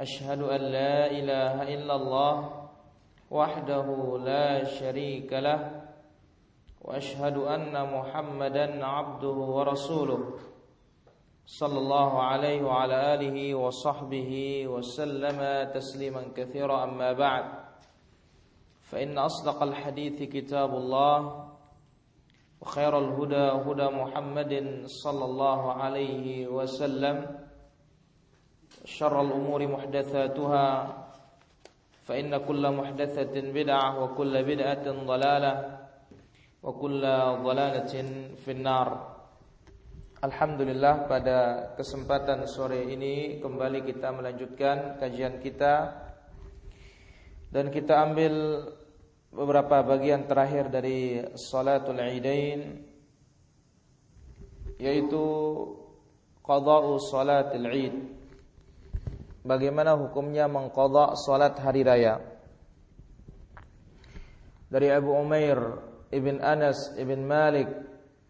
أشهد أن لا إله إلا الله وحده لا شريك له وأشهد أن محمدا عبده ورسوله صلى الله عليه وعلى آله وصحبه وسلم تسليما كثيرا. أما بعد فإن أصدق الحديث كتاب الله وخير الهدى هدى محمد صلى الله عليه وسلم. شر الأمور محدثاتها فإن كل محدثة بدعة وكل بدعة ضلالة وكل ضلالة في النار Alhamdulillah pada kesempatan sore ini kembali kita melanjutkan kajian kita dan kita ambil beberapa bagian terakhir dari salatul Idain yaitu qada'u salatul Id. Bagaimana hukumnya mengqadha salat hari raya? Dari Abu Umair ibn Anas ibn Malik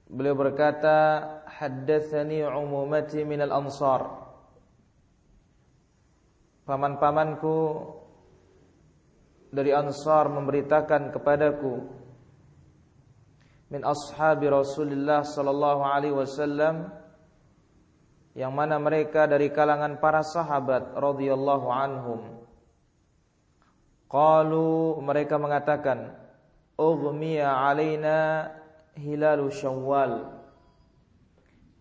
beliau berkata haddatsani umumati minal ansar paman-pamanku dari ansar memberitakan kepadaku min ashabi Rasulullah sallallahu alaihi wasallam yang mana mereka dari kalangan para sahabat radhiyallahu anhum qalu mereka mengatakan ughmiya alaina hilalu syawal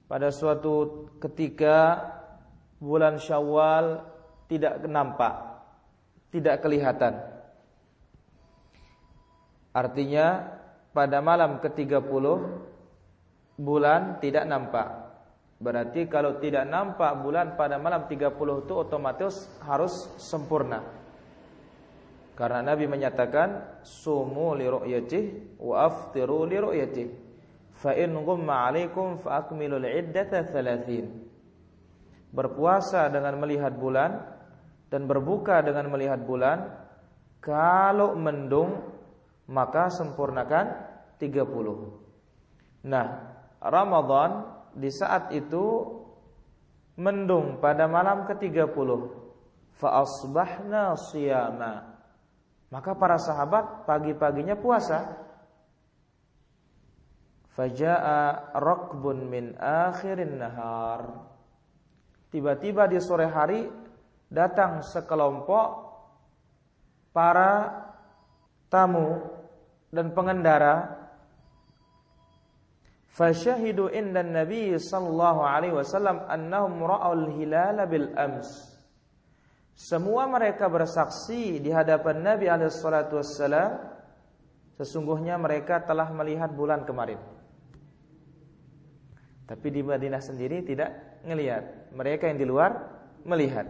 pada suatu ketika bulan Syawal tidak nampak, tidak kelihatan. Artinya pada malam ke-30 bulan tidak nampak. Berarti kalau tidak nampak bulan pada malam 30 itu otomatis harus sempurna. Karena Nabi menyatakan sumu li ru'yatih wa aftiru li ru'yatih fa in ghumma 'alaikum fa akmilul 'iddata 30. Berpuasa dengan melihat bulan dan berbuka dengan melihat bulan kalau mendung maka sempurnakan 30. Nah, Ramadan di saat itu mendung pada malam ke-30. Fa asbahna siyama. Maka para sahabat pagi-paginya puasa. Faja'a rakbun min akhirin nahar. Tiba-tiba di sore hari datang sekelompok para tamu dan pengendara fasyahidu inda nabi sallallahu alaihi wasallam annahum ra'ul hilala bil ams semua mereka bersaksi di hadapan Nabi alaihi salatu wassalam sesungguhnya mereka telah melihat bulan kemarin tapi di Madinah sendiri tidak melihat. Mereka yang di luar melihat.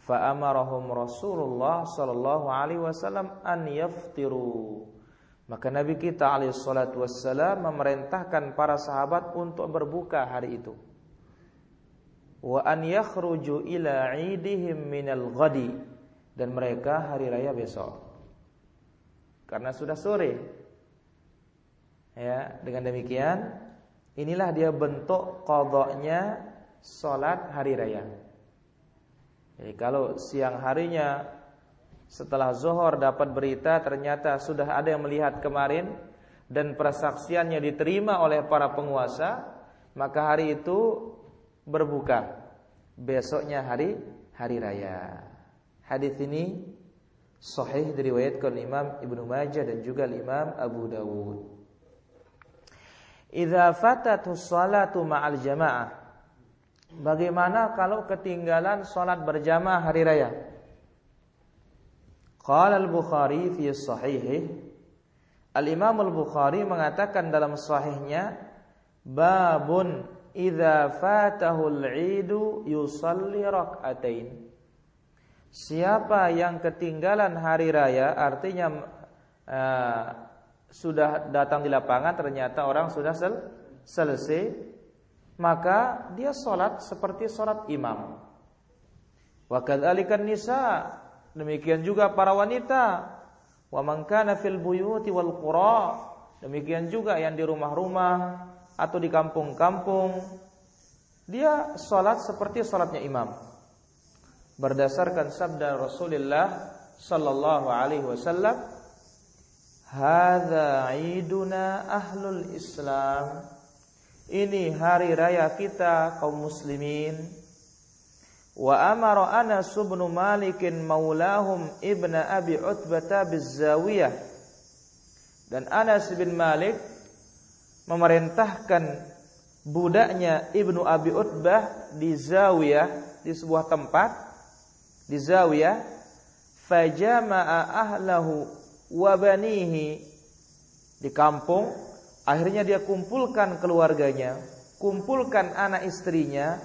Fa amarahum Rasulullah sallallahu alaihi wasallam an yaftiru. Maka Nabi kita alaihi salatu wassalam memerintahkan para sahabat untuk berbuka hari itu. Wa an yakhruju ila 'idihim minal ghadi dan mereka hari raya besok. Karena sudah sore. Ya, dengan demikian Inilah dia bentuk kodoknya sholat hari raya. Jadi kalau siang harinya setelah zuhur dapat berita ternyata sudah ada yang melihat kemarin dan persaksiannya diterima oleh para penguasa, maka hari itu berbuka. Besoknya hari hari raya. Hadis ini sahih diriwayatkan Imam Ibnu Majah dan juga Imam Abu Dawud. Idza fatatu sholatu ma'al jamaah. Bagaimana kalau ketinggalan salat berjamaah hari raya? Qala al-Bukhari fi sahihih Al-Imam al-Bukhari mengatakan dalam sahihnya babun idza fatahu al-'idu yusalli rak'atain. Siapa yang ketinggalan hari raya artinya uh, sudah datang di lapangan ternyata orang sudah sel selesai maka dia sholat seperti sholat imam. Wa nisa demikian juga para wanita. Wa man kana fil buyuti wal qura. Demikian juga yang di rumah-rumah atau di kampung-kampung. Dia sholat seperti sholatnya imam. Berdasarkan sabda Rasulullah sallallahu alaihi wasallam hadza iduna ahlul islam. Ini hari raya kita kaum muslimin wa amara Anas bin Malik maulahum ibn Abi Utbah bizawiyah. Dan Anas bin Malik memerintahkan budaknya Ibnu Abi Utbah di zawiyah di sebuah tempat di zawiyah fajama'a ahlahu wa banihi di kampung. Akhirnya dia kumpulkan keluarganya kumpulkan anak istrinya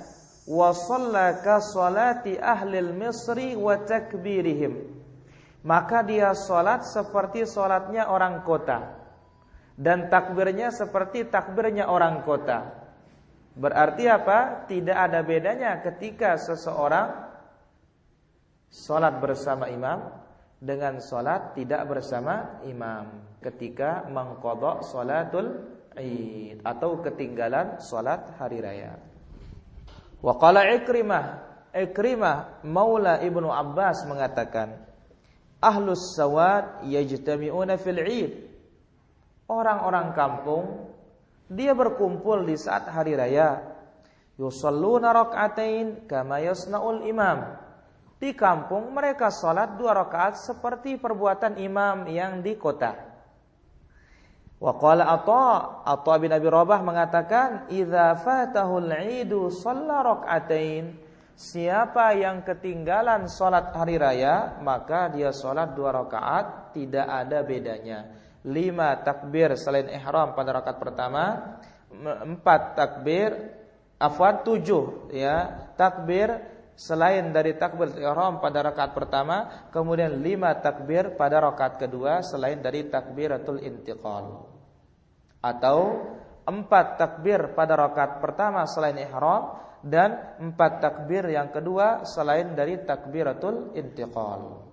wa shallaka salati ahli misri wa takbirihim. Maka dia salat seperti salatnya orang kota. Dan takbirnya seperti takbirnya orang kota. Berarti apa? Tidak ada bedanya ketika seseorang Salat bersama imam dengan salat tidak bersama imam. Ketika mengkodok salatul Id atau ketinggalan salat hari raya. Wa qala Ikrimah, Ikrimah Maula Ibnu Abbas mengatakan, Ahlus sawad yajtami'una fil Id. Orang-orang kampung dia berkumpul di saat hari raya. Yusalluna rak'atain kama yasna'ul imam di kampung mereka sholat dua rakaat seperti perbuatan imam yang di kota. Wa qala Atha, Atha bin Abi Rabah mengatakan, "Idza fatahul 'idu shalla rak'atain." Siapa yang ketinggalan sholat hari raya, maka dia sholat dua rakaat, tidak ada bedanya. Lima takbir selain ihram pada rakaat pertama, empat takbir, afwan tujuh ya takbir selain dari takbir ihram pada rakaat pertama, kemudian lima takbir pada rakaat kedua selain dari takbiratul intiqal. Atau empat takbir pada rakaat pertama selain ihram dan empat takbir yang kedua selain dari takbiratul intiqal.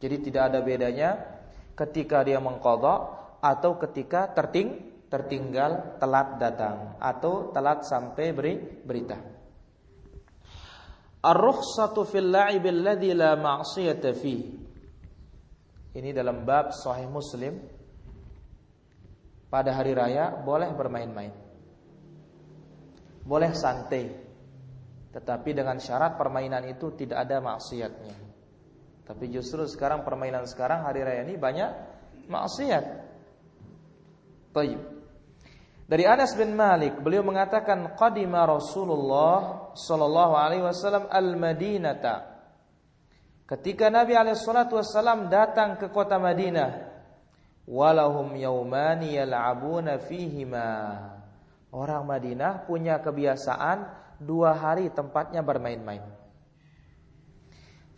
Jadi tidak ada bedanya ketika dia mengqadha atau ketika terting tertinggal telat datang atau telat sampai beri berita. Ar-rukhsatu fil la'ib alladhi la ma'siyata fi. Ini dalam bab sahih Muslim. Pada hari raya boleh bermain-main. Boleh santai. Tetapi dengan syarat permainan itu tidak ada maksiatnya. Tapi justru sekarang permainan sekarang hari raya ini banyak maksiat. Baik. Dari Anas bin Malik, beliau mengatakan qadima Rasulullah sallallahu alaihi wasallam al-Madinata. Ketika Nabi alaihi salatu wasallam datang ke kota Madinah, walahum yaumani yal'abuna fihima. Orang Madinah punya kebiasaan dua hari tempatnya bermain-main.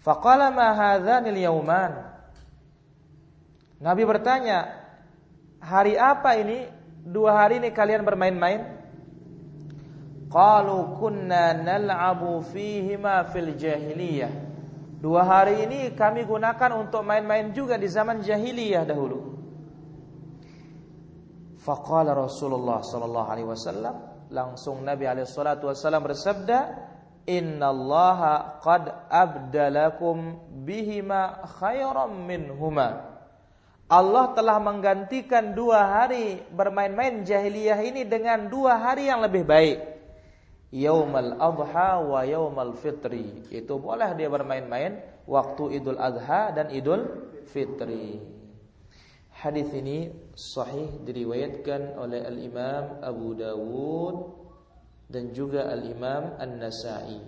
Faqala ma hadzanil yauman? Nabi bertanya, hari apa ini dua hari ini kalian bermain-main? Qalu kunna nal'abu fihima fil jahiliyah. Dua hari ini kami gunakan untuk main-main juga di zaman jahiliyah dahulu. Faqala Rasulullah sallallahu alaihi wasallam, langsung Nabi alaihi salatu wasallam bersabda, "Innallaha qad abdalakum bihima khairam minhuma." Allah telah menggantikan dua hari bermain-main jahiliyah ini dengan dua hari yang lebih baik. Yaumal adha wa yaumal fitri. Itu boleh dia bermain-main waktu Idul Adha dan Idul Fitri. Hadis ini sahih diriwayatkan oleh Al-Imam Abu Dawud dan juga Al-Imam An-Nasa'i.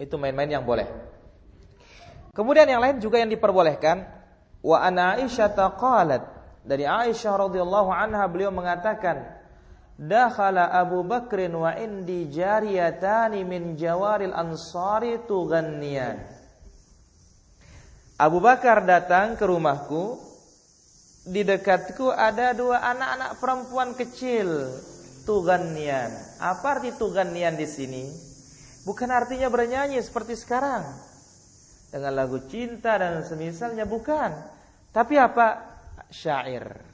Itu main-main yang boleh. Kemudian yang lain juga yang diperbolehkan Wa ana Aisyah qalat dari Aisyah radhiyallahu anha beliau mengatakan dakhala Abu Bakrin wa indi jariyatani min jawaril ansari tughanniyan. Abu Bakar datang ke rumahku. Di dekatku ada dua anak-anak perempuan kecil. Tughanniyan. Apa arti tughanniyan di sini? Bukan artinya bernyanyi seperti sekarang. Dengan lagu cinta dan semisalnya bukan. Tapi apa? Syair.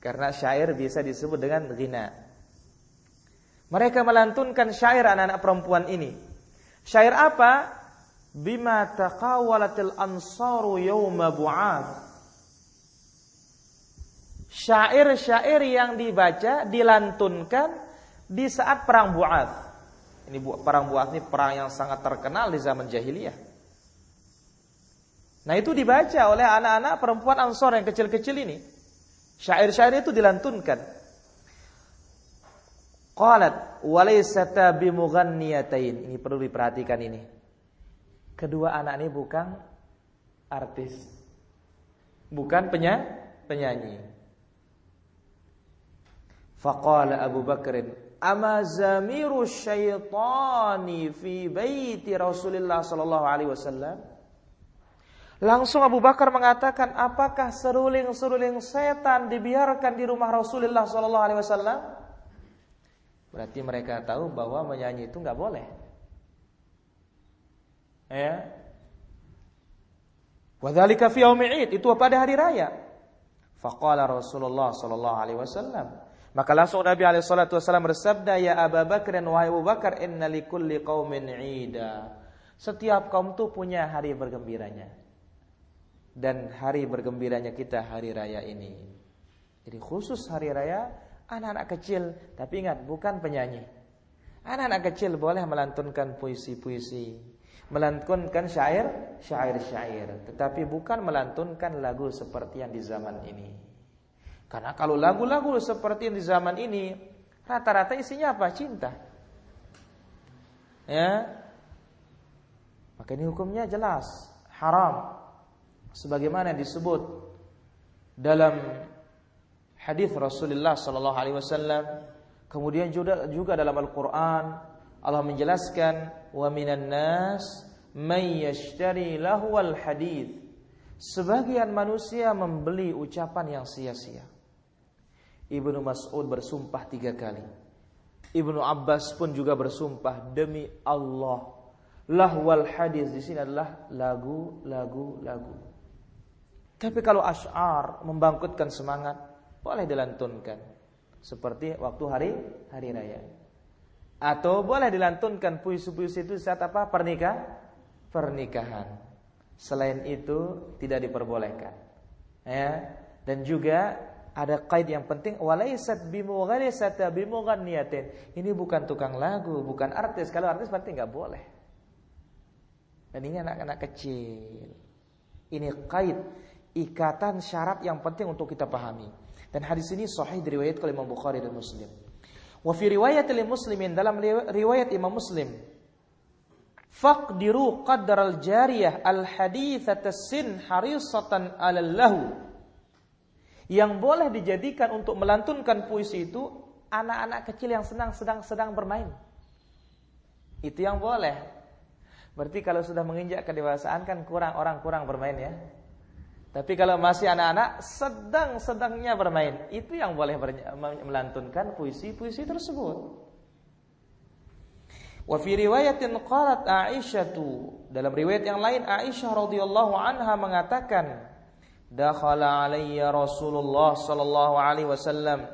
Karena syair bisa disebut dengan ghina. Mereka melantunkan syair anak-anak perempuan ini. Syair apa? Bima taqawalatil ansaru yawma bu'ad. Syair-syair yang dibaca, dilantunkan di saat perang Bu'ad. Ini perang Bu'ad ini perang yang sangat terkenal di zaman jahiliyah. Nah itu dibaca oleh anak-anak perempuan ansor yang kecil-kecil ini. Syair-syair itu dilantunkan. Qalat walaysata bimughanniyatain. Ini perlu diperhatikan ini. Kedua anak ini bukan artis. Bukan penya, penyanyi. Faqala Abu Bakrin, "Ama zamiru syaitani fi baiti Rasulullah sallallahu alaihi wasallam?" Langsung Abu Bakar mengatakan, apakah seruling-seruling setan dibiarkan di rumah Rasulullah Sallallahu Alaihi Wasallam? Berarti mereka tahu bahwa menyanyi itu nggak boleh. Ya. Wadhalika fi Id itu pada hari raya. Faqala Rasulullah sallallahu alaihi wasallam. Maka langsung Nabi alaihi salatu wasallam bersabda, "Ya Abu Bakar dan wahai Abu Bakar, inna likulli qaumin 'ida." Setiap kaum tuh punya hari bergembiranya dan hari bergembiranya kita hari raya ini. Jadi khusus hari raya anak-anak kecil, tapi ingat bukan penyanyi. Anak-anak kecil boleh melantunkan puisi-puisi, melantunkan syair, syair-syair, tetapi bukan melantunkan lagu seperti yang di zaman ini. Karena kalau lagu-lagu seperti yang di zaman ini, rata-rata isinya apa? Cinta. Ya. Maka ini hukumnya jelas, haram sebagaimana disebut dalam hadis Rasulullah sallallahu alaihi wasallam kemudian juga juga dalam Al-Qur'an Allah menjelaskan wa minan nas may yashtari lahwal hadith. Sebagian manusia membeli ucapan yang sia-sia. Ibnu Mas'ud bersumpah tiga kali. Ibnu Abbas pun juga bersumpah demi Allah lahwal hadis di sini adalah lagu lagu lagu tapi kalau asyar membangkitkan semangat, boleh dilantunkan. Seperti waktu hari hari raya. Atau boleh dilantunkan puisi-puisi itu saat apa? Pernikah? Pernikahan. Selain itu tidak diperbolehkan. Ya. Dan juga ada kait yang penting walaisat bimughalisata bimughanniyatin. Ini bukan tukang lagu, bukan artis. Kalau artis berarti nggak boleh. Dan ini anak-anak kecil. Ini kait ikatan syarat yang penting untuk kita pahami. Dan hadis ini sahih diriwayatkan oleh Imam Bukhari dan Muslim. Wa fi riwayat Muslimin dalam riwayat Imam Muslim faqdiru qadar al-jariyah al-hadithat sin harisatan 'alal lahu yang boleh dijadikan untuk melantunkan puisi itu anak-anak kecil yang senang sedang sedang bermain. Itu yang boleh. Berarti kalau sudah menginjak kedewasaan kan kurang orang kurang bermain ya. Tapi kalau masih anak-anak sedang-sedangnya bermain, itu yang boleh melantunkan puisi-puisi tersebut. Wa fi riwayatin qalat Aisyah dalam riwayat yang lain Aisyah radhiyallahu anha mengatakan dakhala alayya Rasulullah sallallahu alaihi wasallam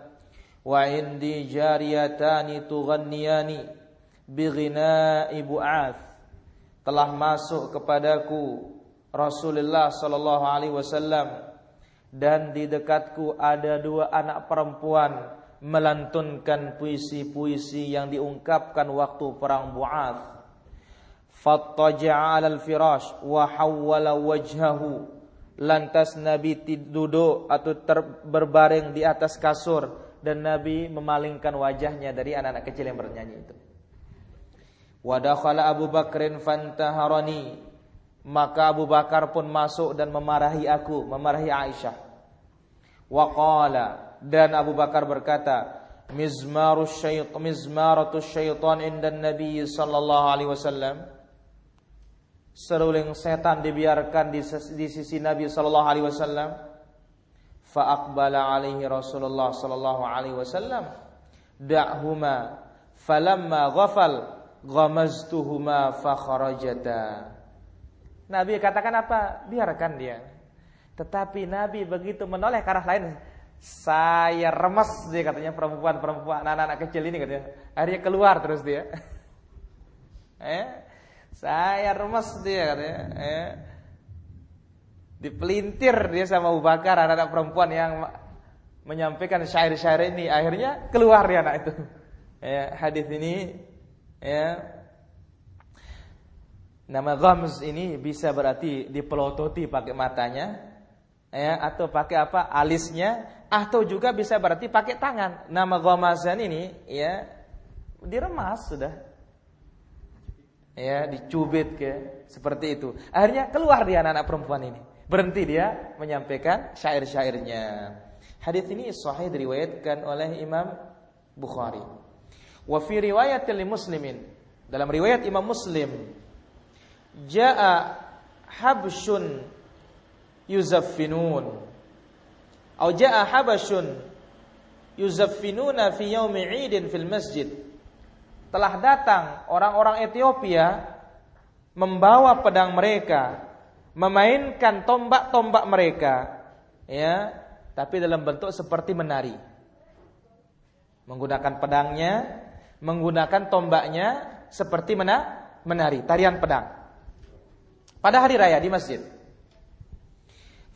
wa indi jariyatani tughanniyani bi ghina'i bu'ath telah masuk kepadaku Rasulullah sallallahu alaihi wasallam dan di dekatku ada dua anak perempuan melantunkan puisi-puisi yang diungkapkan waktu perang Bu'ath. Fattaja'a 'alal firash wa hawwala wajhahu. Lantas Nabi duduk atau ter, berbaring di atas kasur dan Nabi memalingkan wajahnya dari anak-anak kecil yang bernyanyi itu. Wa dakhala Abu Bakrin fantaharani maka Abu Bakar pun masuk dan memarahi aku, memarahi Aisyah. Waqala dan Abu Bakar berkata, mizmarus syaitan mizmaratus syaitan inda Nabi sallallahu alaihi wasallam. Seruling setan dibiarkan di, di sisi Nabi sallallahu alaihi wasallam. Fa aqbala alaihi Rasulullah sallallahu alaihi wasallam. Da'huma falamma ghafal ghamaztuhuma fa kharajata Nabi katakan apa? Biarkan dia. Tetapi Nabi begitu menoleh ke arah lain, saya remes dia katanya perempuan-perempuan anak-anak kecil ini katanya. Akhirnya keluar terus dia. eh? Saya remes dia katanya. Eh? Dipelintir dia sama Abu Bakar anak-anak perempuan yang menyampaikan syair-syair ini. Akhirnya keluar dia anak itu. Ya, hadis ini ya Nama ghamz ini bisa berarti dipelototi pakai matanya ya atau pakai apa? alisnya atau juga bisa berarti pakai tangan. Nama ghamazan ini ya diremas sudah. Ya, dicubit ke seperti itu. Akhirnya keluar dia anak-anak perempuan ini. Berhenti dia menyampaikan syair-syairnya. Hadis ini sahih diriwayatkan oleh Imam Bukhari. Wa fi riwayatil muslimin. Dalam riwayat Imam Muslim jaa habsyun yuzaffinun. Atau jaa habasyun yuzaffinuna fi yaumi 'idin fil masjid. Telah datang orang-orang Ethiopia membawa pedang mereka memainkan tombak-tombak mereka ya tapi dalam bentuk seperti menari. Menggunakan pedangnya menggunakan tombaknya seperti mana menari tarian pedang pada hari raya di masjid.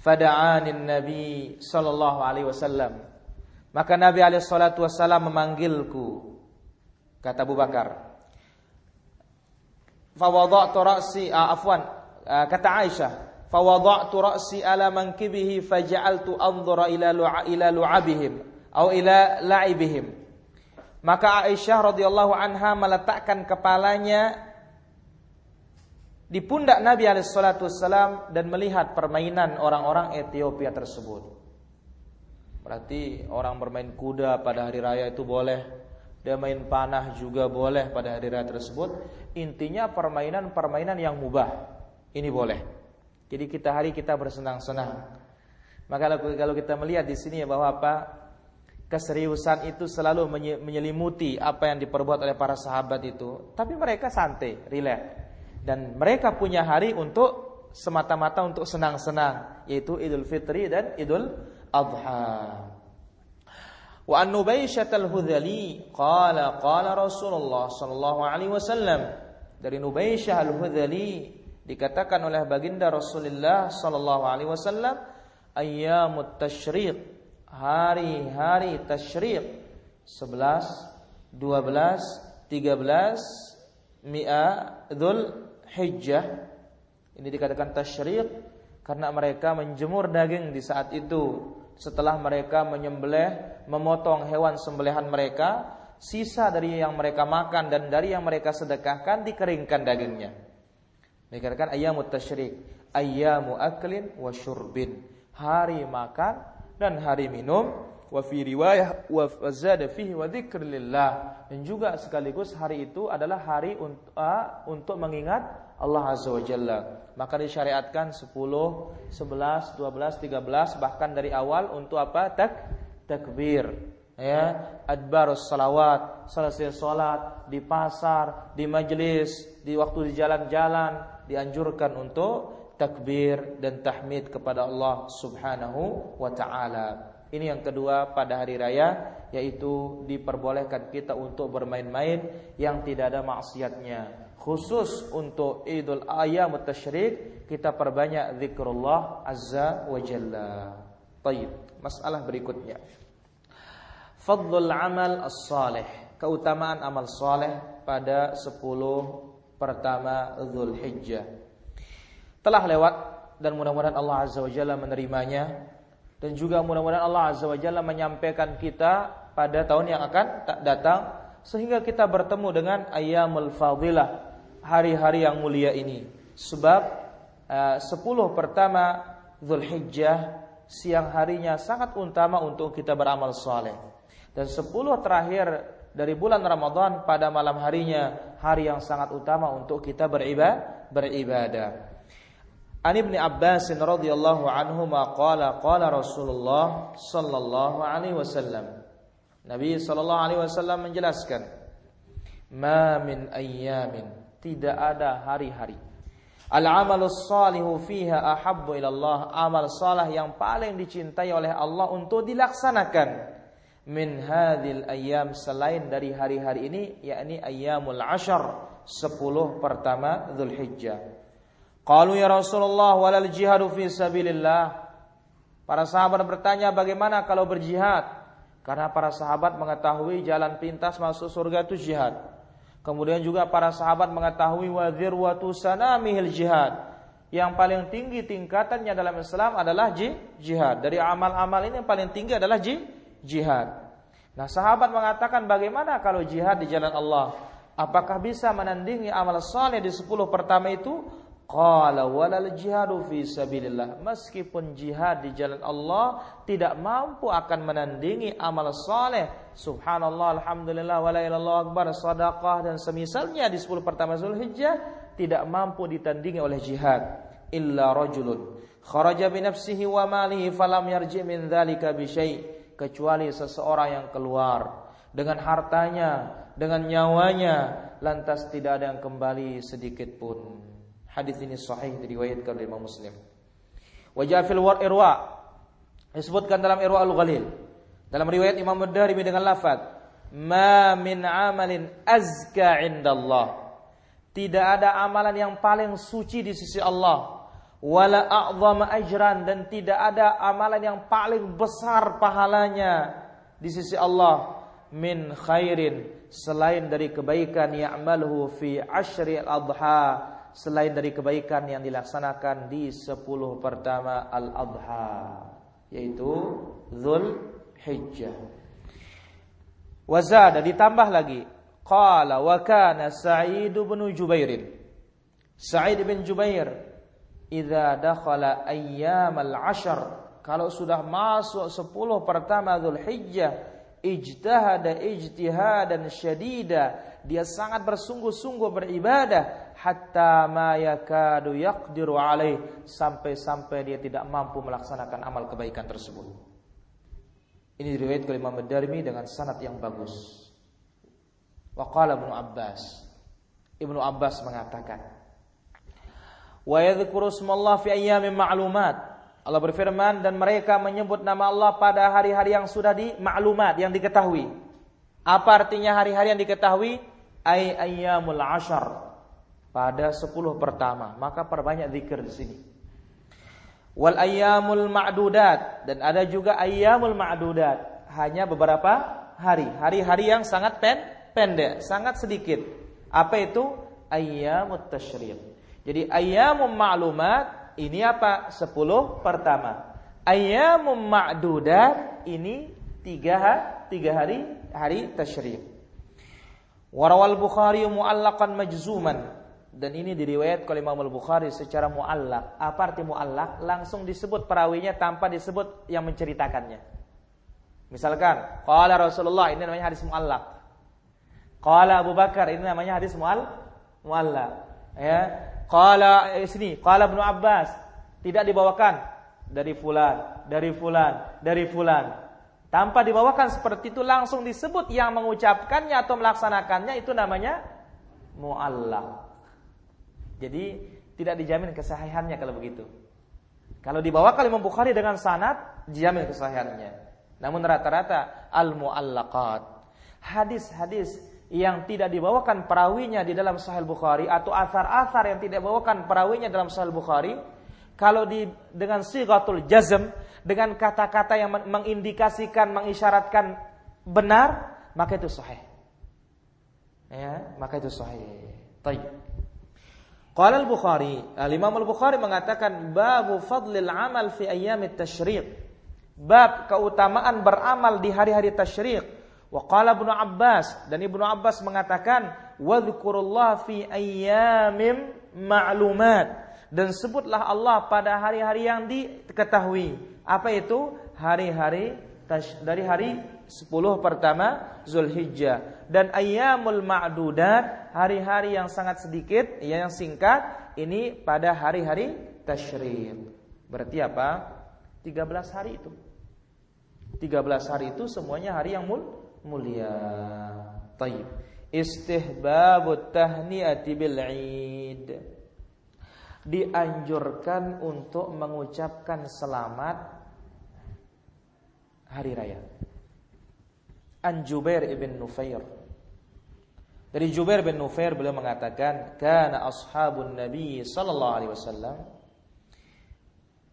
Fada'anin Nabi sallallahu alaihi wasallam. Maka Nabi alaihi salatu wasallam memanggilku. Kata Abu Bakar. Fawadha'tu ra'si ah, afwan ah, kata Aisyah fawadha'tu ra'si ala mankibihi faja'altu anzura ila lu'a, ila lu'abihim atau ila la'ibihim maka Aisyah radhiyallahu anha meletakkan kepalanya di pundak Nabi Alaihissalam dan melihat permainan orang-orang Ethiopia tersebut. Berarti orang bermain kuda pada hari raya itu boleh, dia main panah juga boleh pada hari raya tersebut. Intinya permainan-permainan yang mubah ini boleh. Jadi kita hari kita bersenang-senang. Maka kalau kita melihat di sini bahwa apa keseriusan itu selalu menyelimuti apa yang diperbuat oleh para sahabat itu, tapi mereka santai, rileks dan mereka punya hari untuk semata-mata untuk senang-senang yaitu Idul Fitri dan Idul Adha. Wa an Nubaisyah al-Hudzali qala qala Rasulullah sallallahu alaihi wasallam. Dari Nubaisyah al-Hudzali dikatakan oleh baginda Rasulullah sallallahu alaihi wasallam ayyamut tasyriq hari-hari tasyriq 11 12 13 Mi'a Dzul Hijjah ini dikatakan tasyriq karena mereka menjemur daging di saat itu. Setelah mereka menyembelih memotong hewan sembelihan mereka sisa dari yang mereka makan dan dari yang mereka sedekahkan dikeringkan dagingnya. Dikatakan ayyamut tasyriq ayyamu aklin wa syurbin. Hari makan dan hari minum wa fi riwayah wa zada fihi wa dzikrillah dan juga sekaligus hari itu adalah hari untuk, uh, untuk mengingat Allah Azza wa Jalla. Maka disyariatkan 10, 11, 12, 13 bahkan dari awal untuk apa? Tak takbir. Ya, adbarus salawat, selesai salat di pasar, di majelis, di waktu di jalan-jalan dianjurkan untuk takbir dan tahmid kepada Allah Subhanahu wa taala. Ini yang kedua pada hari raya yaitu diperbolehkan kita untuk bermain-main yang tidak ada maksiatnya. Khusus untuk Idul Ayam Tasyrik kita perbanyak zikrullah azza wa jalla. Baik, masalah berikutnya. Fadlul amal as-salih, keutamaan amal saleh pada 10 pertama Zulhijjah. Telah lewat dan mudah-mudahan Allah azza wa jalla menerimanya dan juga mudah-mudahan Allah Azza wa Jalla menyampaikan kita pada tahun yang akan datang sehingga kita bertemu dengan ayyamul fadilah hari-hari yang mulia ini sebab uh, 10 pertama Zulhijjah siang harinya sangat utama untuk kita beramal saleh dan 10 terakhir dari bulan Ramadan pada malam harinya hari yang sangat utama untuk kita beribadah beribadah. An Ibnu Abbas radhiyallahu anhu qala qala Rasulullah sallallahu alaihi wasallam. Nabi sallallahu alaihi wasallam menjelaskan, "Ma min ayyamin, tidak ada hari-hari. Al-amalus salihu fiha ahabbu ila Allah, amal salih yang paling dicintai oleh Allah untuk dilaksanakan." min hadhil ayyam selain dari hari-hari ini yakni ayyamul ashar 10 pertama Zulhijjah Qalu ya Rasulullah walal jihadu fi sabilillah. Para sahabat bertanya bagaimana kalau berjihad? Karena para sahabat mengetahui jalan pintas masuk surga itu jihad. Kemudian juga para sahabat mengetahui wadzir watu sanamihil jihad. Yang paling tinggi tingkatannya dalam Islam adalah jihad. Dari amal-amal ini yang paling tinggi adalah jihad. Nah, sahabat mengatakan bagaimana kalau jihad di jalan Allah? Apakah bisa menandingi amal saleh di 10 pertama itu? Qala walal jihadu fi sabilillah. Meskipun jihad di jalan Allah tidak mampu akan menandingi amal saleh. Subhanallah, alhamdulillah, wala ilallah akbar, sadaqah dan semisalnya di 10 pertama Zulhijjah tidak mampu ditandingi oleh jihad illa rajulun kharaja bi nafsihi wa malihi falam yarji min dzalika bi kecuali seseorang yang keluar dengan hartanya, dengan nyawanya lantas tidak ada yang kembali sedikit pun. Hadis ini sahih diriwayatkan oleh Imam Muslim. Wajah fil war irwa disebutkan dalam Irwa al-Ghalil. Dalam riwayat Imam Ad-Darimi dengan lafaz, "Ma min amalin azka indallah." Tidak ada amalan yang paling suci di sisi Allah. Wala a'zama ajran dan tidak ada amalan yang paling besar pahalanya di sisi Allah min khairin selain dari kebaikan ya'maluhu fi ashri al-adha selain dari kebaikan yang dilaksanakan di 10 pertama Al-Adha yaitu Dhul Hijjah. Wazada ditambah lagi qala wa kana Sa'id bin Jubair. Sa'id bin Jubair idza dakhala ayyam al-ashr kalau sudah masuk 10 pertama Dhul Hijjah ijtahada ijtihadan syadida dia sangat bersungguh-sungguh beribadah hatta ma yakadu yaqdiru alaih sampai-sampai dia tidak mampu melaksanakan amal kebaikan tersebut. Ini diriwayatkan oleh Imam dengan sanad yang bagus. Wa qala Ibnu Abbas. Ibnu Abbas mengatakan, "Wa yadhkuru fi ayyamin ma'lumat." Allah berfirman dan mereka menyebut nama Allah pada hari-hari yang sudah di maklumat yang diketahui. Apa artinya hari-hari yang diketahui? Ay ayyamul ashar pada 10 pertama, maka perbanyak zikir di sini. Wal ayyamul ma'dudat dan ada juga ayyamul ma'dudat, hanya beberapa hari, hari-hari yang sangat pen, pendek, sangat sedikit. Apa itu? Ayyamut tasyriq. Jadi ayyamul ma'lumat ini apa? 10 pertama. Ayyamul ma'dudat ini tiga, tiga hari hari tasyriq. Warawal Bukhari mu'allaqan majzuman dan ini diriwayat oleh Imam Al-Bukhari secara muallak. Apa arti muallak? Langsung disebut perawinya tanpa disebut yang menceritakannya. Misalkan, qala Rasulullah ini namanya hadis muallak. Qala Abu Bakar ini namanya hadis mual muallak. Ya. Qala eh, sini, qala Ibnu Abbas tidak dibawakan dari fulan, dari fulan, dari fulan. Tanpa dibawakan seperti itu langsung disebut yang mengucapkannya atau melaksanakannya itu namanya muallak. Jadi tidak dijamin kesahihannya kalau begitu. Kalau dibawa Imam Bukhari dengan sanad, dijamin kesahihannya. Namun rata-rata al-muallaqat, hadis-hadis yang tidak dibawakan perawinya di dalam Sahih Bukhari atau asar-asar yang tidak dibawakan perawinya dalam Sahih Bukhari, kalau di dengan sigatul jazm, dengan kata-kata yang mengindikasikan, mengisyaratkan benar, maka itu sahih. Ya, maka itu sahih. Baik. Qala al-Bukhari, al-Imam al-Bukhari mengatakan babu fadlil amal fi ayyamit tasyriq. Bab keutamaan beramal di hari-hari tasyriq. Wa qala Ibnu Abbas dan Ibnu Abbas mengatakan wadhkurullah fi ayyamim ma'lumat dan sebutlah Allah pada hari-hari yang diketahui. Apa itu? Hari-hari dari hari 10 pertama Zulhijjah dan ayyamul ma'dudat hari-hari yang sangat sedikit ya yang singkat ini pada hari-hari tasyrik. Berarti apa? 13 hari itu. 13 hari itu semuanya hari yang mul mulia. Taib. Istihbabut tahniati bil Eid. Dianjurkan untuk mengucapkan selamat hari raya. An Jubair ibn Nufair. Dari Jubair bin Nufair beliau mengatakan, "Kana ashabun Nabi sallallahu alaihi wasallam"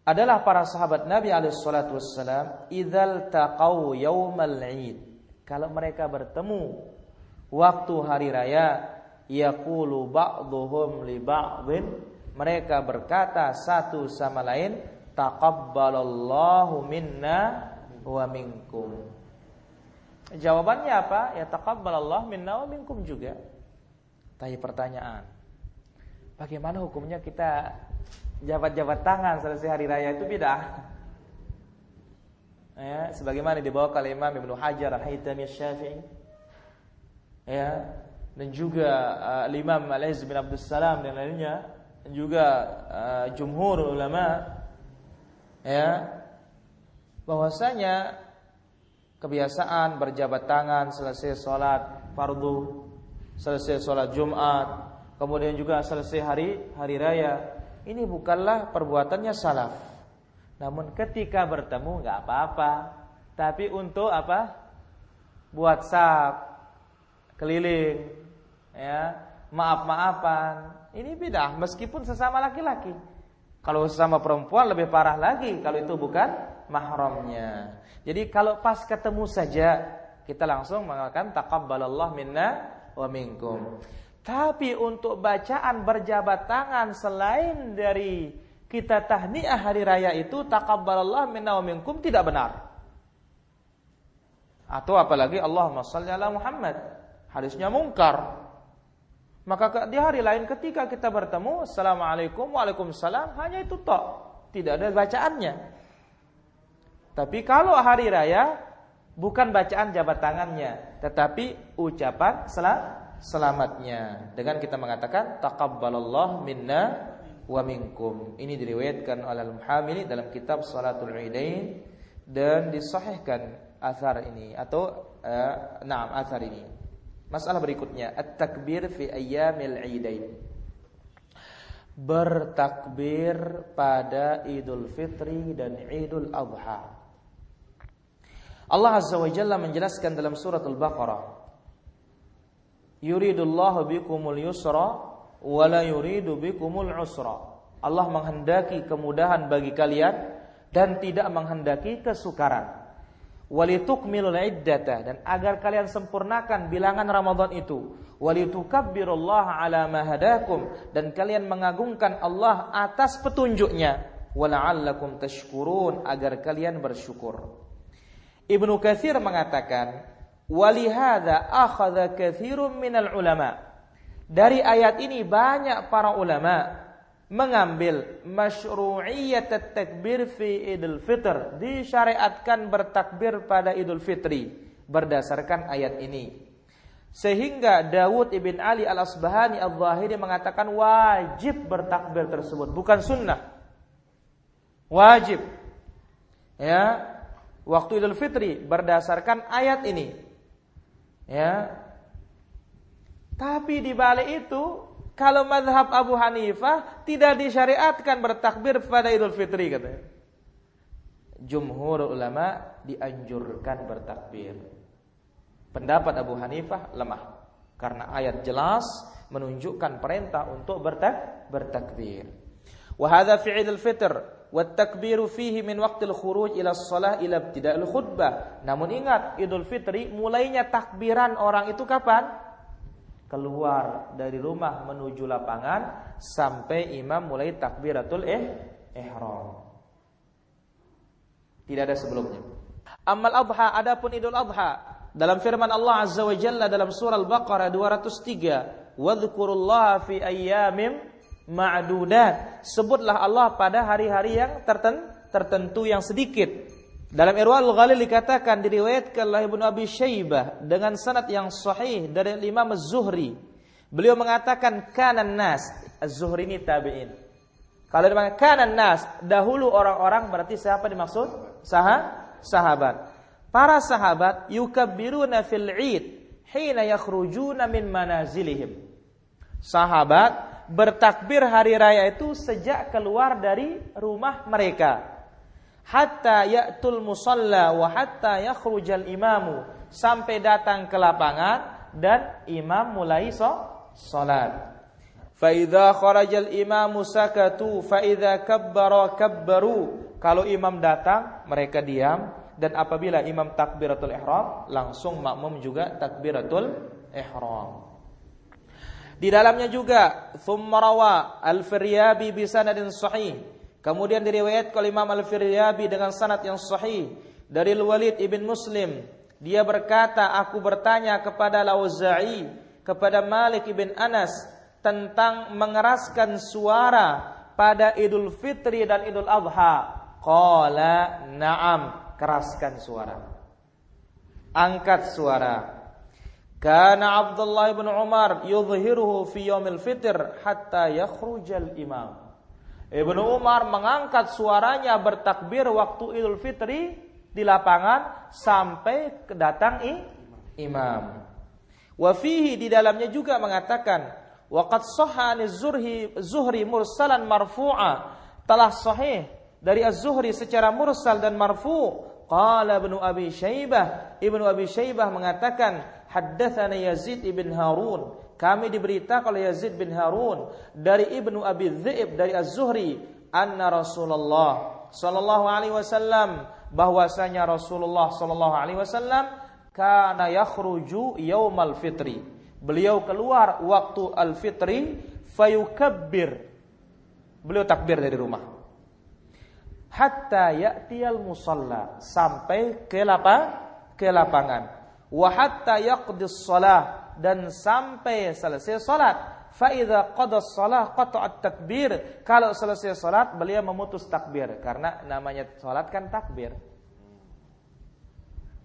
adalah para sahabat Nabi alaihi salatu wasallam idzal taqau yaumal Eid. Kalau mereka bertemu waktu hari raya, yaqulu ba'dhum li ba'dhin, mereka berkata satu sama lain, taqabbalallahu minna wa minkum. Jawabannya apa? Ya taqabbalallah minna wa minkum juga. Tapi pertanyaan. Bagaimana hukumnya kita jabat-jabat tangan selesai hari raya itu beda? Ya, sebagaimana dibawa oleh Imam Ibnu Hajar Al-Haytami Syafi'i. Ya, dan juga uh, Imam Al-Izz bin Abdul Salam dan lainnya dan juga uh, jumhur ulama ya bahwasanya kebiasaan berjabat tangan selesai sholat fardu, selesai sholat Jumat, kemudian juga selesai hari hari raya. Ini bukanlah perbuatannya salaf. Namun ketika bertemu nggak apa-apa. Tapi untuk apa? Buat sap, keliling, ya, maaf-maafan. Ini beda meskipun sesama laki-laki. Kalau sesama perempuan lebih parah lagi kalau itu bukan mahramnya. Jadi kalau pas ketemu saja kita langsung mengatakan taqabbalallah minna wa minkum. Tapi untuk bacaan berjabat tangan selain dari kita tahniah hari raya itu taqabbalallah minna wa minkum tidak benar. Atau apalagi Allahumma shalli ala Muhammad. Hadisnya mungkar. Maka di hari lain ketika kita bertemu Assalamualaikum Waalaikumsalam Hanya itu tok Tidak ada bacaannya tapi kalau hari raya bukan bacaan jabat tangannya, tetapi ucapan sel selamatnya. Dengan kita mengatakan taqabbalallah minna wa minkum. Ini diriwayatkan oleh Al-Muhamili dalam kitab Salatul Idain dan disahihkan asar ini atau uh, na'am asar ini. Masalah berikutnya, at-takbir fi ayyamil idain. Bertakbir pada Idul Fitri dan Idul Adha. Allah Azza wa Jalla menjelaskan dalam surat Al-Baqarah Yuridullahu bikumul yusra wa la yuridu bikumul usra. Allah menghendaki kemudahan bagi kalian dan tidak menghendaki kesukaran. Walitukmilul iddata dan agar kalian sempurnakan bilangan Ramadan itu. Walitukabbirullaha ala ma hadakum dan kalian mengagungkan Allah atas petunjuknya. Wala'allakum tashkurun agar kalian bersyukur. Ibnu Katsir mengatakan, "Walihada akhadha katsirun minal ulama." Dari ayat ini banyak para ulama mengambil masyru'iyyat takbir fi Idul Fitr, disyariatkan bertakbir pada Idul Fitri berdasarkan ayat ini. Sehingga Dawud ibn Ali al-Asbahani al-Zahiri mengatakan wajib bertakbir tersebut, bukan sunnah. Wajib. Ya, waktu Idul Fitri berdasarkan ayat ini. Ya. Tapi di balik itu kalau madhab Abu Hanifah tidak disyariatkan bertakbir pada Idul Fitri katanya. Jumhur ulama dianjurkan bertakbir. Pendapat Abu Hanifah lemah karena ayat jelas menunjukkan perintah untuk bertak bertakbir. Wa hadza fi Idul Fitr takbiru fihi min waqtil khuruj ila shalah ila ibtida'il khutbah. Namun ingat, Idul Fitri mulainya takbiran orang itu kapan? Keluar dari rumah menuju lapangan sampai imam mulai takbiratul eh ihram. Tidak ada sebelumnya. Amal adha adapun Idul Adha dalam firman Allah Azza wa Jalla dalam surah Al-Baqarah 203, "Wadhkurullaha fi ayyamin ma'dudat. Sebutlah Allah pada hari-hari yang tertentu yang sedikit. Dalam Irwal Ghalil dikatakan diriwayatkan oleh Ibnu Abi Syaibah dengan sanad yang sahih dari Imam Az-Zuhri. Beliau mengatakan kanan nas, Az-Zuhri ini tabi'in. Kalau di mana kanan nas, dahulu orang-orang berarti siapa dimaksud? Sah sahabat. Para sahabat yukabbiruna fil 'id hina yakhrujuna min manazilihim. Sahabat bertakbir hari raya itu sejak keluar dari rumah mereka hatta ya'tul musalla wa hatta yakhrujal imamu sampai datang ke lapangan dan imam mulai salat. Fa idza kharajal imamu sakatu fa idza kabbara kabbaru. Kalau imam datang mereka diam dan apabila imam takbiratul ihram langsung makmum juga takbiratul ihram. Di dalamnya juga thumma rawa al-Firyabi bi sahih Kemudian diriwayat oleh Imam Al-Firyabi dengan sanad yang sahih dari Al-Walid ibn Muslim. Dia berkata, aku bertanya kepada Lauza'i, kepada Malik ibn Anas tentang mengeraskan suara pada Idul Fitri dan Idul Adha. Qala na'am, keraskan suara. Angkat suara. Karena Abdullah bin Umar yudhiruhu fi yaumil fitr hatta yakhrujal imam. Ibnu Umar mengangkat suaranya bertakbir waktu Idul Fitri di lapangan sampai kedatang imam. Wa fihi di dalamnya juga mengatakan waqad sahani Zuhri Zuhri mursalan marfu'a telah sahih dari Az-Zuhri secara mursal dan marfu' qala Ibnu Abi Syaibah Ibnu Abi Syaibah mengatakan haddatsana Yazid ibn Harun kami diberitakan oleh Yazid bin Harun dari Ibnu Abi Dhi'ib dari Az-Zuhri anna Rasulullah sallallahu alaihi wasallam bahwasanya Rasulullah sallallahu alaihi wasallam kana yakhruju yaumal fitri. Beliau keluar waktu al-fitri fayukabbir. Beliau takbir dari rumah. Hatta ya'tiyal musalla sampai ke lapa ke lapangan. Wa hatta yaqdis shalah dan sampai selesai salat. Faida qada salah qata'at takbir. Kalau selesai salat beliau memutus takbir karena namanya salat kan takbir.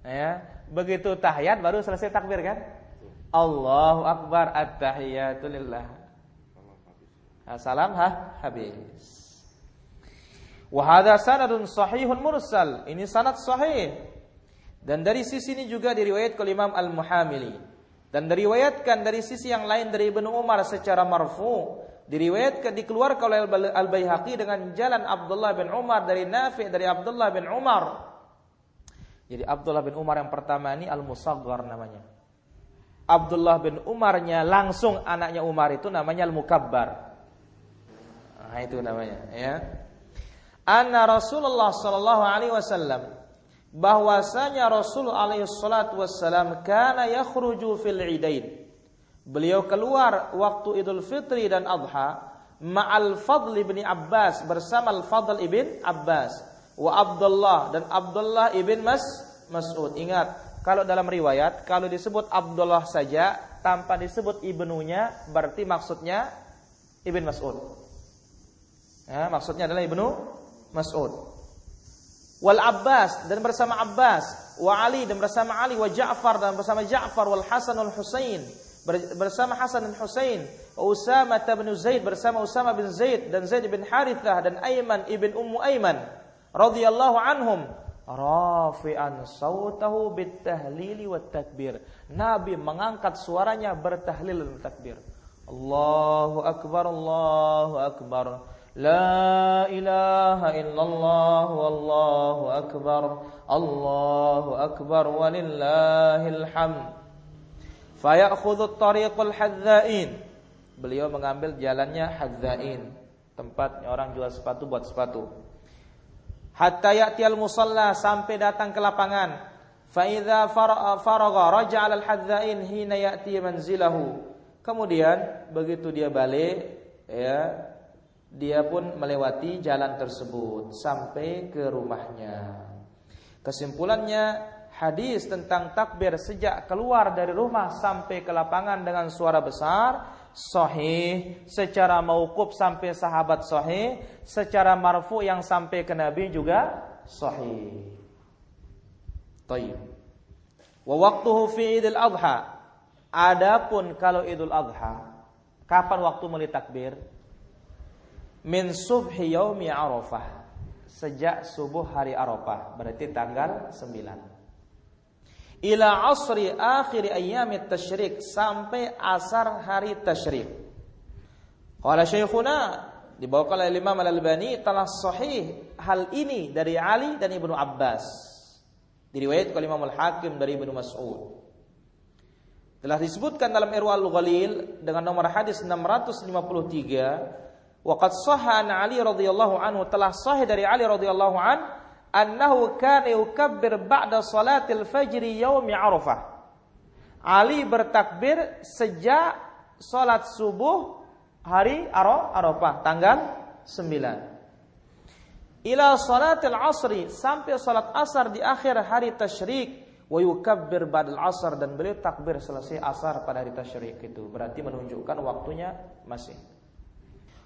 Ya, begitu tahiyat baru selesai takbir kan? Allahu akbar at-tahiyatu lillah. Salam ha habis. Wa hadha sanadun sahihun mursal. Ini sanad sahih. Dan dari sisi ini juga diriwayatkan oleh Imam Al-Muhamili. Dan diriwayatkan dari sisi yang lain dari Ibnu Umar secara marfu, diriwayatkan dikeluarkan oleh Al-Baihaqi dengan jalan Abdullah bin Umar dari Nafi' dari Abdullah bin Umar. Jadi Abdullah bin Umar yang pertama ini Al-Musaghar namanya. Abdullah bin Umarnya langsung anaknya Umar itu namanya Al-Mukabbar. Nah, itu namanya ya. Anna Rasulullah sallallahu alaihi wasallam bahwasanya Rasul alaihi salatu wassalam kana yakhruju fil idain. Beliau keluar waktu Idul Fitri dan Adha ma'al Fadl ibn Abbas bersama Al-Fadl ibn Abbas wa Abdullah dan Abdullah ibn Mas Mas'ud. Ingat, kalau dalam riwayat kalau disebut Abdullah saja tanpa disebut ibnunya berarti maksudnya Ibn Mas'ud. Ya, maksudnya adalah Ibnu Mas'ud wal Abbas dan bersama Abbas, wa Ali dan bersama Ali, wa Ja'far dan bersama Ja'far, wal Hasan wal Husain bersama Hasan dan Husain, wa Usama bin Zaid bersama Usama bin Zaid dan Zaid bin Harithah dan Aiman ibn Ummu Aiman radhiyallahu anhum rafi'an sautahu bit tahlili wat takbir. Nabi mengangkat suaranya bertahlil dan takbir. Allahu akbar Allahu akbar. لا إله إلا الله والله أكبر الله أكبر ولله الحمد فيأخذ الطريق الحذائين beliau mengambil jalannya hadzain tempat orang jual sepatu buat sepatu hatta ya'tiyal musalla sampai datang ke lapangan fa idza faragha raja'a al hadzain hina ya'ti manzilahu kemudian begitu dia balik ya dia pun melewati jalan tersebut sampai ke rumahnya. Kesimpulannya, hadis tentang takbir sejak keluar dari rumah sampai ke lapangan dengan suara besar sahih, secara mauquf sampai sahabat sahih, secara marfu yang sampai ke nabi juga sahih. Tayyib. Wa waqtuhu fi Idul Adha. Adapun kalau Idul Adha, kapan waktu mulai takbir? Min subhi yaumi Arafah. Sejak subuh hari Arafah, berarti tanggal 9. Ila asri akhir ayyamit tasyrik sampai asar hari tasyrik. Qala Syekhuna dibawakan oleh Imam Al-Albani telah sahih hal ini dari Ali dan Ibnu Abbas. Diriwayatkan oleh Imam Al-Hakim dari Ibnu Mas'ud. Telah disebutkan dalam Irwal Ghalil dengan nomor hadis 653 waqad sahha an Ali radhiyallahu anhu telah sahih dari Ali radhiyallahu an annahu kana yukabbir ba'da salatil fajri yaumi Arafah. Ali bertakbir sejak salat subuh hari Arafah tanggal 9. Ila salatil asri sampai salat asar di akhir hari tasyrik wa yukabbir ba'dal asar dan beliau takbir selesai asar pada hari tasyrik itu berarti menunjukkan waktunya masih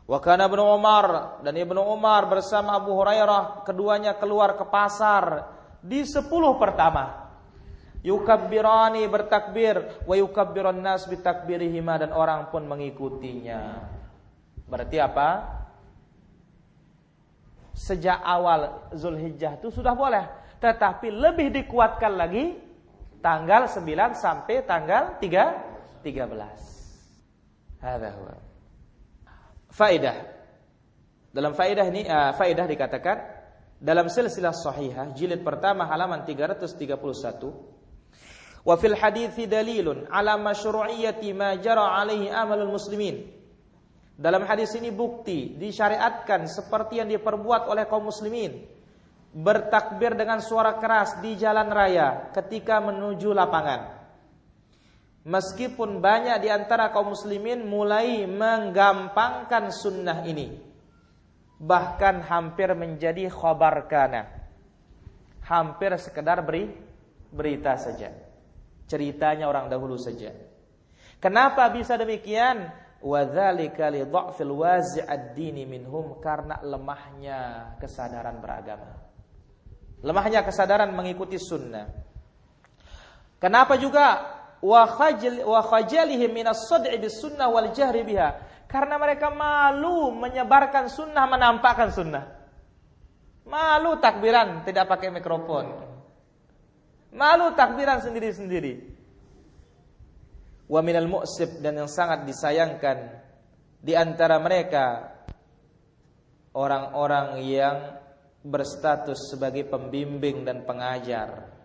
Wa kana Ibnu Umar dan Ibnu Umar bersama Abu Hurairah keduanya keluar ke pasar di sepuluh pertama. Yukabbirani bertakbir wa yukabbiran nas bitakbirihima dan orang pun mengikutinya. Berarti apa? Sejak awal Zulhijjah itu sudah boleh tetapi lebih dikuatkan lagi tanggal 9 sampai tanggal 3 13. Hadza huwa. Faedah. Dalam faedah ini uh, faedah dikatakan dalam silsilah sahihah jilid pertama halaman 331 wa fil hadithi dalilun ala masyru'iyyati ma jara alaihi amalul muslimin dalam hadis ini bukti disyariatkan seperti yang diperbuat oleh kaum muslimin bertakbir dengan suara keras di jalan raya ketika menuju lapangan. Meskipun banyak di antara kaum muslimin mulai menggampangkan sunnah ini. Bahkan hampir menjadi khobar kana. Hampir sekedar beri berita saja. Ceritanya orang dahulu saja. Kenapa bisa demikian? Wadzalika li dha'fil wazi'ad dini minhum karena lemahnya kesadaran beragama. Lemahnya kesadaran mengikuti sunnah. Kenapa juga wa khajal sunnah wal jahri? Karena mereka malu menyebarkan sunnah, menampakkan sunnah. Malu takbiran tidak pakai mikrofon. Malu takbiran sendiri-sendiri. Wa minal mu'sib dan yang sangat disayangkan di antara mereka orang-orang yang berstatus sebagai pembimbing dan pengajar.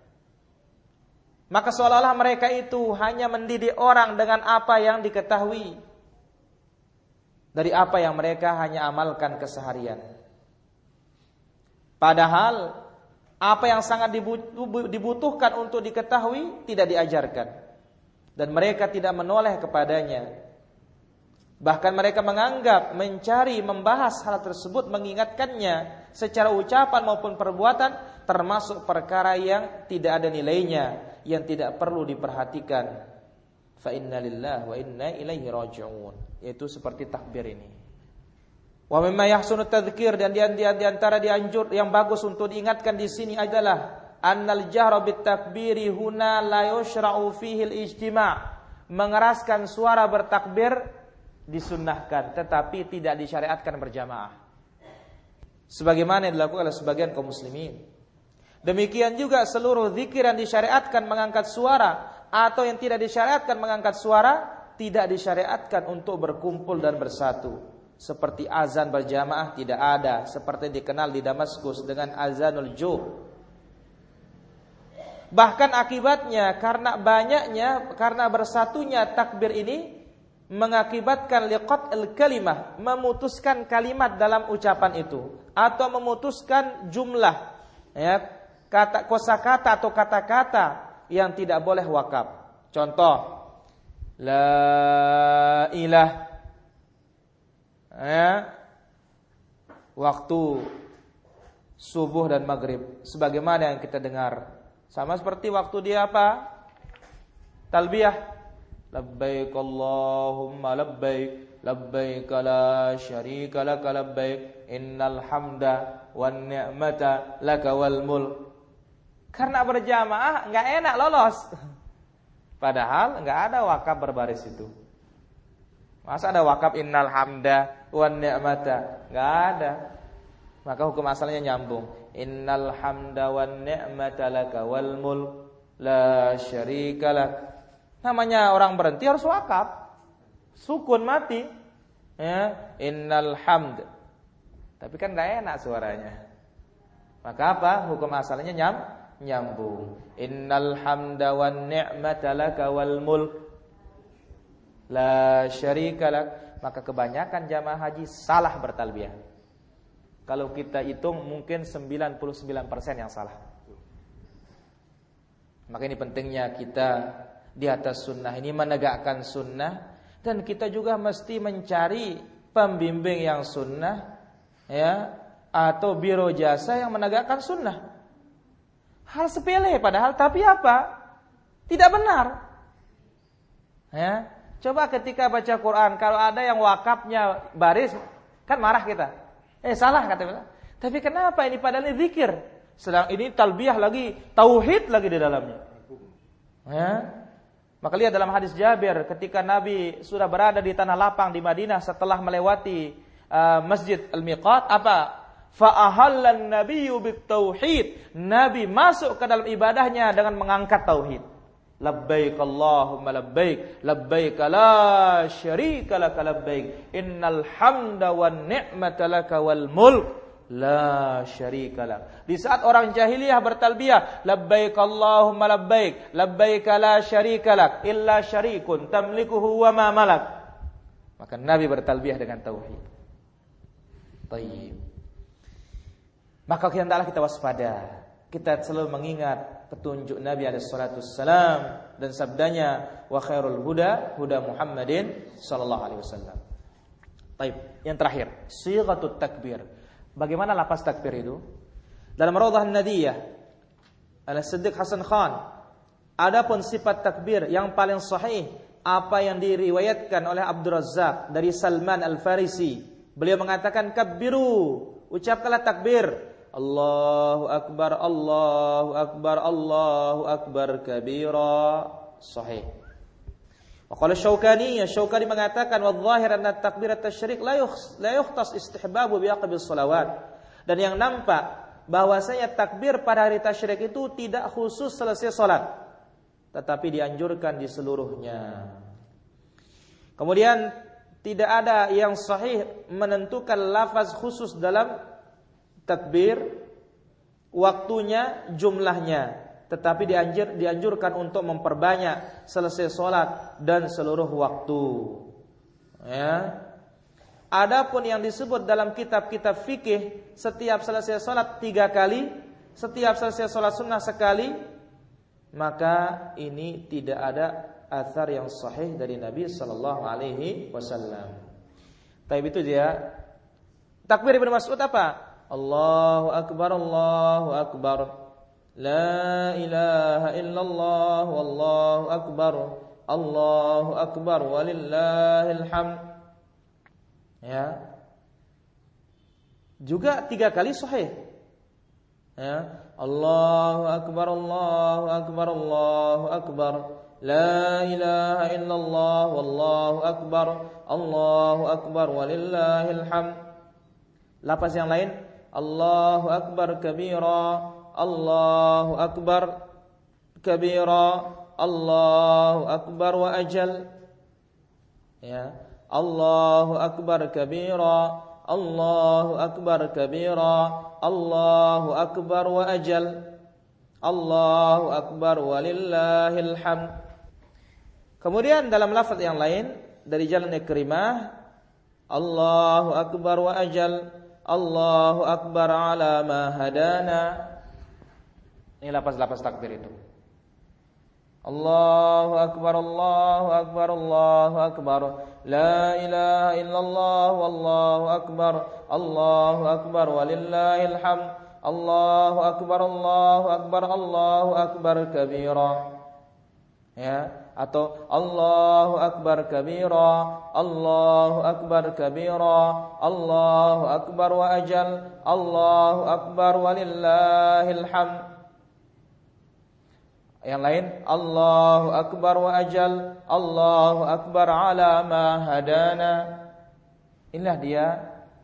Maka seolah-olah mereka itu hanya mendidik orang dengan apa yang diketahui dari apa yang mereka hanya amalkan keseharian. Padahal apa yang sangat dibutuhkan untuk diketahui tidak diajarkan dan mereka tidak menoleh kepadanya. Bahkan mereka menganggap mencari membahas hal tersebut mengingatkannya secara ucapan maupun perbuatan termasuk perkara yang tidak ada nilainya yang tidak perlu diperhatikan. Fa inna lillahi wa inna ilaihi raji'un. Yaitu seperti takbir ini. Wa mimma yahsunu tadhkir dan di antara dianjur yang bagus untuk diingatkan di sini adalah annal jahra bit takbiri huna la yushra'u fihi al-ijtima' mengeraskan suara bertakbir disunnahkan tetapi tidak disyariatkan berjamaah. Sebagaimana yang dilakukan oleh sebagian kaum muslimin. Demikian juga seluruh zikir yang disyariatkan mengangkat suara atau yang tidak disyariatkan mengangkat suara tidak disyariatkan untuk berkumpul dan bersatu. Seperti azan berjamaah tidak ada, seperti dikenal di Damaskus dengan azanul juh. Bahkan akibatnya karena banyaknya karena bersatunya takbir ini mengakibatkan liqat al-kalimah, memutuskan kalimat dalam ucapan itu atau memutuskan jumlah ya kata kosakata atau kata-kata yang tidak boleh wakaf. Contoh. La ilah. Ya. Waktu subuh dan maghrib. Sebagaimana yang kita dengar. Sama seperti waktu dia apa? Talbiyah. Labbaik Allahumma labbaik. Labbaik la syarika lak labbaik. Innal hamda wan ni'mata laka wal mulk Karena berjamaah nggak enak lolos. Padahal nggak ada wakaf berbaris itu. Masa ada wakaf innal hamda wan ni'mata? Nggak ada. Maka hukum asalnya nyambung. Innal hamda wan ni'mata laka wal mulk la syarika lak. Namanya orang berhenti harus wakaf. Sukun mati. Ya, innal hamd. Tapi kan nggak enak suaranya. Maka apa? Hukum asalnya nyam nyambung. Innal hamda wan ni'mata laka wal mulk la syarika lak. Maka kebanyakan jamaah haji salah bertalbiyah. Kalau kita hitung mungkin 99% yang salah. Maka ini pentingnya kita di atas sunnah ini menegakkan sunnah dan kita juga mesti mencari pembimbing yang sunnah ya atau biro jasa yang menegakkan sunnah. Hal sepele padahal tapi apa? Tidak benar. Ya. Coba ketika baca Quran kalau ada yang wakafnya baris kan marah kita. Eh salah kata kita. Tapi kenapa ini padahal ini zikir? Sedang ini talbiyah lagi, tauhid lagi di dalamnya. Ya. Maka lihat dalam hadis Jabir ketika Nabi sudah berada di tanah lapang di Madinah setelah melewati uh, Masjid Al-Miqat apa? Fa'ahallan nabiyyu tauhid. Nabi masuk ke dalam ibadahnya dengan mengangkat tauhid. Labbaik Allahumma labbaik, labbaik la syarika lak labbaik. Innal hamda wan ni'mata laka wal mulk la syarika lak. Di saat orang jahiliyah bertalbiyah, labbaik Allahumma labbaik, labbaik la syarika lak illa syarikun tamlikuhu wa ma malak. Maka Nabi bertalbiyah dengan tauhid. Tayyib. Maka hendaklah kita waspada. Kita selalu mengingat petunjuk Nabi alaihi salatu dan sabdanya wa khairul huda huda Muhammadin sallallahu alaihi wasallam. Baik, yang terakhir, sighatut takbir. Bagaimana lapas takbir itu? Dalam Raudhah Nadiyah Al-Siddiq Hasan Khan Adapun sifat takbir yang paling sahih apa yang diriwayatkan oleh Abdul dari Salman Al-Farisi. Beliau mengatakan kabbiru, ucapkanlah takbir Allahu akbar Allahu akbar Allahu akbar kabira. Sahih. Wa qala Syaukani ya Syaukani mengatakan wa dhahir anna takbirat tasyrik la la yukhtas istihbabu bi salawat. Dan yang nampak bahwasanya takbir pada hari tasyrik itu tidak khusus selesai salat tetapi dianjurkan di seluruhnya. Kemudian tidak ada yang sahih menentukan lafaz khusus dalam takbir waktunya jumlahnya tetapi dianjur, dianjurkan untuk memperbanyak selesai sholat dan seluruh waktu ya Adapun yang disebut dalam kitab-kitab fikih setiap selesai sholat tiga kali, setiap selesai sholat sunnah sekali, maka ini tidak ada athar yang sahih dari Nabi Shallallahu Alaihi Wasallam. Tapi itu dia takbir ibnu Mas'ud apa? Allahu akbar Allahu akbar. La ilaha illallah wallahu akbar. Allahu akbar walillahil hamd. Ya. Juga tiga kali sahih. Ya. Allahu akbar Allahu akbar Allahu akbar. La ilaha illallah wallahu akbar. Allahu akbar walillahil hamd. Lapas yang lain Allahu akbar kabira Allahu akbar kabira Allahu akbar wa ajal. Ya. Allahu akbar kabira Allahu akbar kabira Allahu akbar wa ajal. Allahu akbar walillahil hamd. Kemudian dalam lafaz yang lain dari jalan Ikrimah Allahu akbar wa ajal Allahu Akbar ala ma hadana. Ini lapas-lapas takbir itu. Allahu Akbar, Allahu Akbar, Allahu Akbar. La ilaha illallah, wallahu Akbar. Allahu Akbar, walillahil hamd. Allahu Akbar, Allahu Akbar, Allahu Akbar kabira. Ya atau Allahu akbar kabira Allahu akbar kabira Allahu akbar wa ajal Allahu akbar walillahil hamd Yang lain Allahu akbar wa ajal, Allahu akbar ala ma hadana. Inilah dia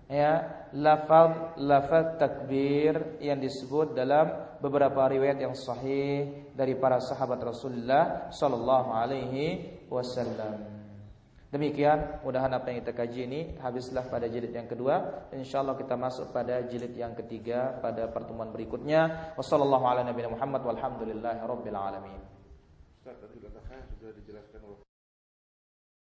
ya lafaz lafaz takbir yang disebut dalam beberapa riwayat yang sahih dari para sahabat Rasulullah sallallahu alaihi wasallam. Demikian mudahan apa yang kita kaji ini habislah pada jilid yang kedua. Insyaallah kita masuk pada jilid yang ketiga pada pertemuan berikutnya. Tadi sudah dijelaskan